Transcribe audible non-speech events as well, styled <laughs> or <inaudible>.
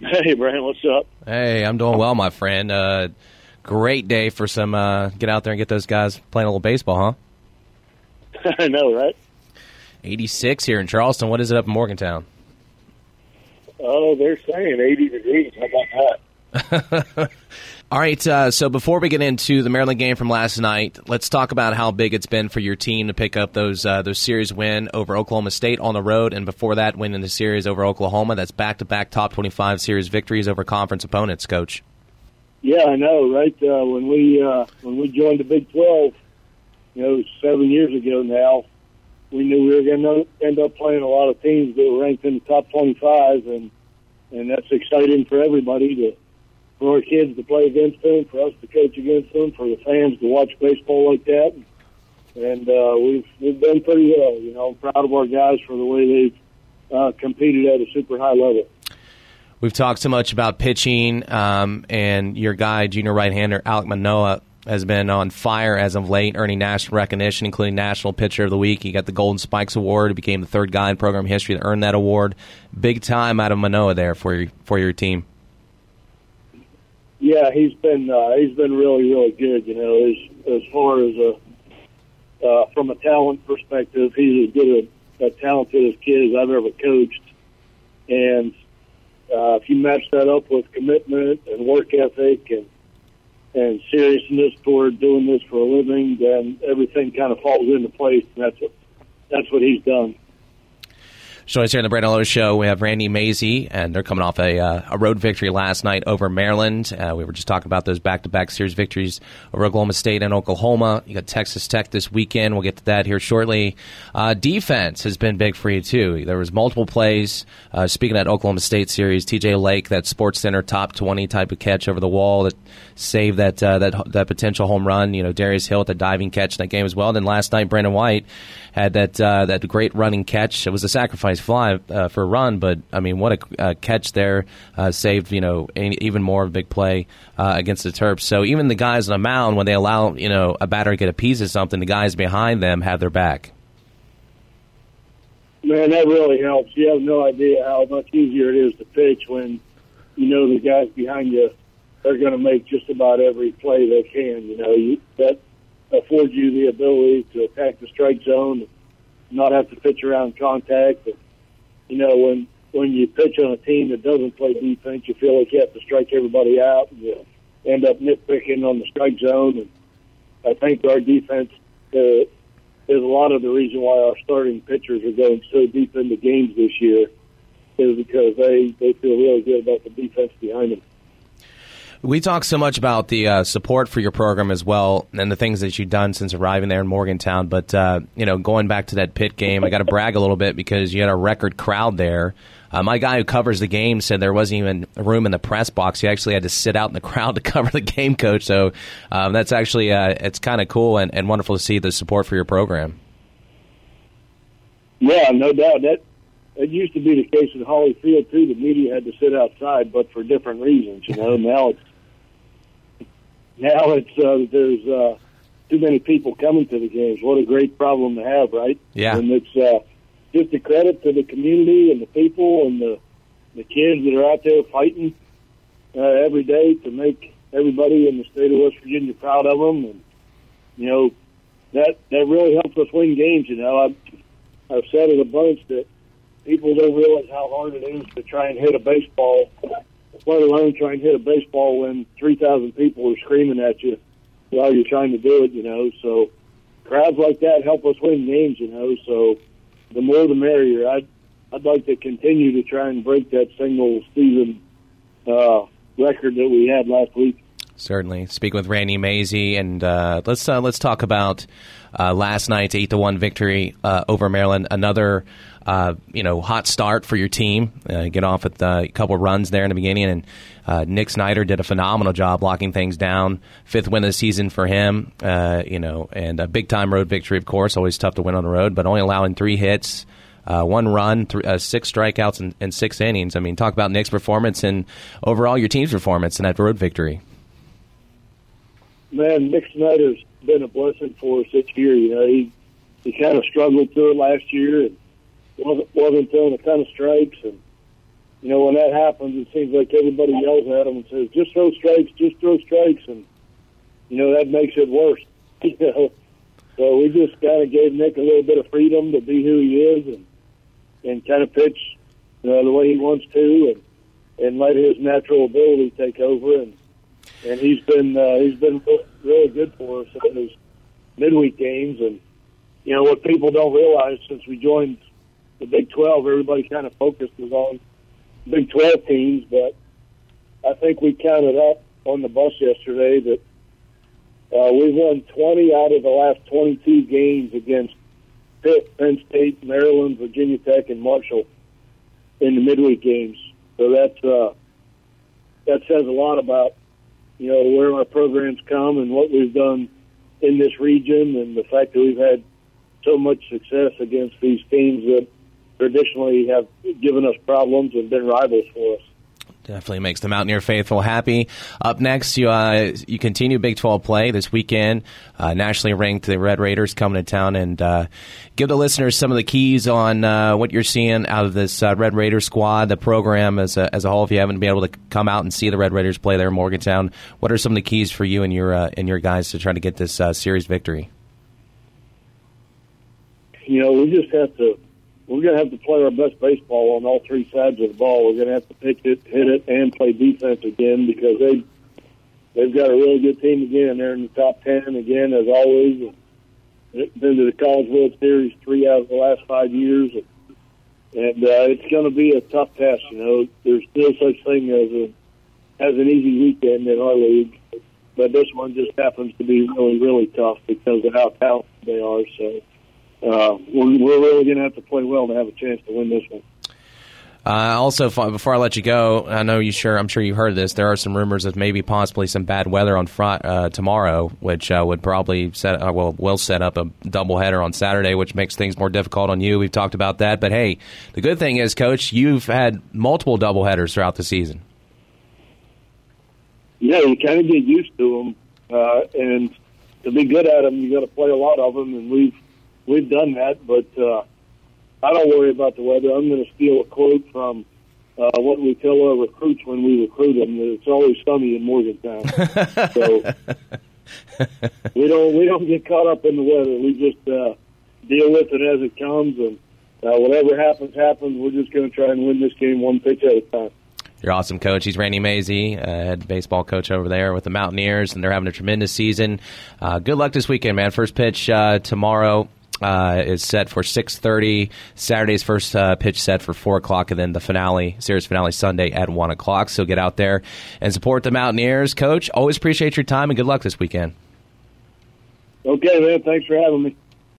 Hey, Brian, what's up? Hey, I'm doing well, my friend. Uh, great day for some uh, get out there and get those guys playing a little baseball, huh? <laughs> I know, right? 86 here in Charleston. What is it up in Morgantown? Oh, they're saying 80 degrees. How about that? <laughs> All right, uh, so before we get into the Maryland game from last night, let's talk about how big it's been for your team to pick up those uh, those series win over Oklahoma State on the road, and before that, win in the series over Oklahoma. That's back to back top twenty five series victories over conference opponents, Coach. Yeah, I know, right? Uh, when we uh, when we joined the Big Twelve, you know, seven years ago now, we knew we were going to end up playing a lot of teams that were ranked in the top twenty five, and and that's exciting for everybody to for our kids to play against them, for us to coach against them, for the fans to watch baseball like that. And uh, we've we've done pretty well. You know, I'm proud of our guys for the way they've uh, competed at a super high level. We've talked so much about pitching, um, and your guy, junior right-hander Alek Manoah, has been on fire as of late, earning national recognition, including National Pitcher of the Week. He got the Golden Spikes Award. He became the third guy in program history to earn that award. Big time out of Manoah there for your for your team yeah, he's been uh, he's been really really good. You know, as as far as a uh, from a talent perspective, he's as good a, a talented as kid as I've ever coached. And uh, if you match that up with commitment and work ethic and and seriousness toward doing this for a living, then everything kind of falls into place. And that's what that's what he's done. Join us here on the Brandon Lowe Show. We have Randy Mazey, and they're coming off a, uh, a road victory last night over Maryland. Uh, we were just talking about those back to back series victories over Oklahoma State and Oklahoma. You got Texas Tech this weekend. We'll get to that here shortly. Uh, defense has been big for you, too. There was multiple plays. Uh, speaking of Oklahoma State series, TJ Lake, that Sports Center top 20 type of catch over the wall that saved that, uh, that, that potential home run. You know, Darius Hill with the diving catch in that game as well. And then last night, Brandon White had that, uh, that great running catch. It was a sacrifice fly uh, for a run, but I mean, what a catch there! Uh, saved you know even more of a big play uh, against the Terps. So even the guys on the mound, when they allow you know a batter to get a piece of something, the guys behind them have their back. Man, that really helps. You have no idea how much easier it is to pitch when you know the guys behind you are going to make just about every play they can. You know, you, that affords you the ability to attack the strike zone, and not have to pitch around contact, and you know, when when you pitch on a team that doesn't play defense, you feel like you have to strike everybody out, and you end up nitpicking on the strike zone. And I think our defense uh, is a lot of the reason why our starting pitchers are going so deep into games this year, is because they they feel really good about the defense behind them. We talk so much about the uh, support for your program as well, and the things that you've done since arriving there in Morgantown. But uh, you know, going back to that Pitt game, I got to <laughs> brag a little bit because you had a record crowd there. Uh, my guy who covers the game said there wasn't even room in the press box. He actually had to sit out in the <laughs> crowd to cover the game, coach. So um, that's actually uh, it's kind of cool and, and wonderful to see the support for your program. Yeah, no doubt that it used to be the case at Hawley Field too. The media had to sit outside, but for different reasons. You know, <laughs> now it's now it's uh, there's uh, too many people coming to the games. What a great problem to have, right? Yeah, and it's uh, just a credit to the community and the people and the the kids that are out there fighting uh, every day to make everybody in the state of West Virginia proud of them, and you know that that really helps us win games. You know, I've I've said it a bunch that people don't realize how hard it is to try and hit a baseball let alone try and hit a baseball when 3,000 people are screaming at you while you're trying to do it, you know. So crowds like that help us win games, you know. So the more the merrier. I'd, I'd like to continue to try and break that single season uh, record that we had last week. Certainly. Speak with Randy Mazey, and uh, let's uh, let's talk about uh, last night's eight to one victory uh, over Maryland. Another uh, you know, hot start for your team. Uh, get off with a couple runs there in the beginning, and Nick Snyder did a phenomenal job locking things down. Fifth win of the season for him, you know, and a big time road victory, of course. Always tough to win on the road, but only allowing three hits. Uh, one run, th- uh, six strikeouts, and, and six innings. I mean, talk about Nick's performance and overall your team's performance in that road victory. Man, Nick Snyder's been a blessing for us this year. You know, he he kind of struggled through it last year, and wasn't wasn't throwing a ton of strikes, and you know, when that happens, it seems like everybody yells at him and says, "Just throw strikes, just throw strikes," and you know that makes it worse. <laughs> you know, so we just kind of gave Nick a little bit of freedom to be who he is and and kind of pitch you know, the way he wants to, and and let his natural ability take over. And and he's been uh, he's been really good for us in his midweek games. And you know what people don't realize since we joined the Big Twelve, everybody kind of focuses on Big 12 teams, but I think we counted up on the bus yesterday that uh, we've won 20 out of the last 22 games against Pitt, Penn State, Maryland, Virginia Tech, and Marshall in the midweek games. So that's uh, that says a lot about you know where our programs come and what we've done in this region, and the fact that we've had so much success against these teams that traditionally have given us problems and been rivals for us. Definitely makes the Mountaineer faithful happy. Up next, you uh, you continue Big 12 play this weekend. Uh, nationally ranked, the Red Raiders coming to town and uh, give the listeners some of the keys on uh, what you're seeing out of this uh, Red Raider squad, the program as a, as a whole. If you haven't been able to come out and see the Red Raiders play there in Morgantown, what are some of the keys for you and your uh, and your guys to try to get this series victory? You know, we just have to we're going to have to play our best baseball on all three sides of the ball. We're going to have to pitch it, hit it, and play defense again because they they've got a really good team again. They're in the top ten again as always. Been to the College World Series three out of the last five years, and uh, it's going to be a tough test. You know, there's no such thing as a as an easy weekend in our league, but this one just happens to be really really tough because of how talented they are. So uh, we're, we're really going to have to play well to have a chance to win this one. Uh, also, before I let you go, I know you sure I'm sure you heard this. There are some rumors of maybe possibly some bad weather on fr- uh, tomorrow, which uh, would probably set uh, well will set up a doubleheader on Saturday, which makes things more difficult on you. We've talked about that, but hey, the good thing is, Coach, you've had multiple doubleheaders throughout the season. Yeah, you kind of get used to them, uh, and to be good at them, you got to play a lot of them, and we've we've done that, but uh, I don't worry about the weather. I'm going to steal a quote from uh, what we tell our recruits when we recruit them. That it's always sunny in Morgantown, <laughs> so we don't we don't get caught up in the weather. We just uh, deal with it as it comes, and uh, whatever happens, happens. We're just going to try and win this game one pitch at a time. You're awesome, coach. He's Randy Mazey, uh, head baseball coach over there with the Mountaineers, and they're having a tremendous season. Uh, good luck this weekend, man. First pitch uh, tomorrow uh, is set for 6.30 saturday's first uh, pitch set for 4 o'clock and then the finale series finale sunday at 1 o'clock. So get out there and support the mountaineers. Coach always appreciate your time and good luck this weekend. Okay man. Thanks for having me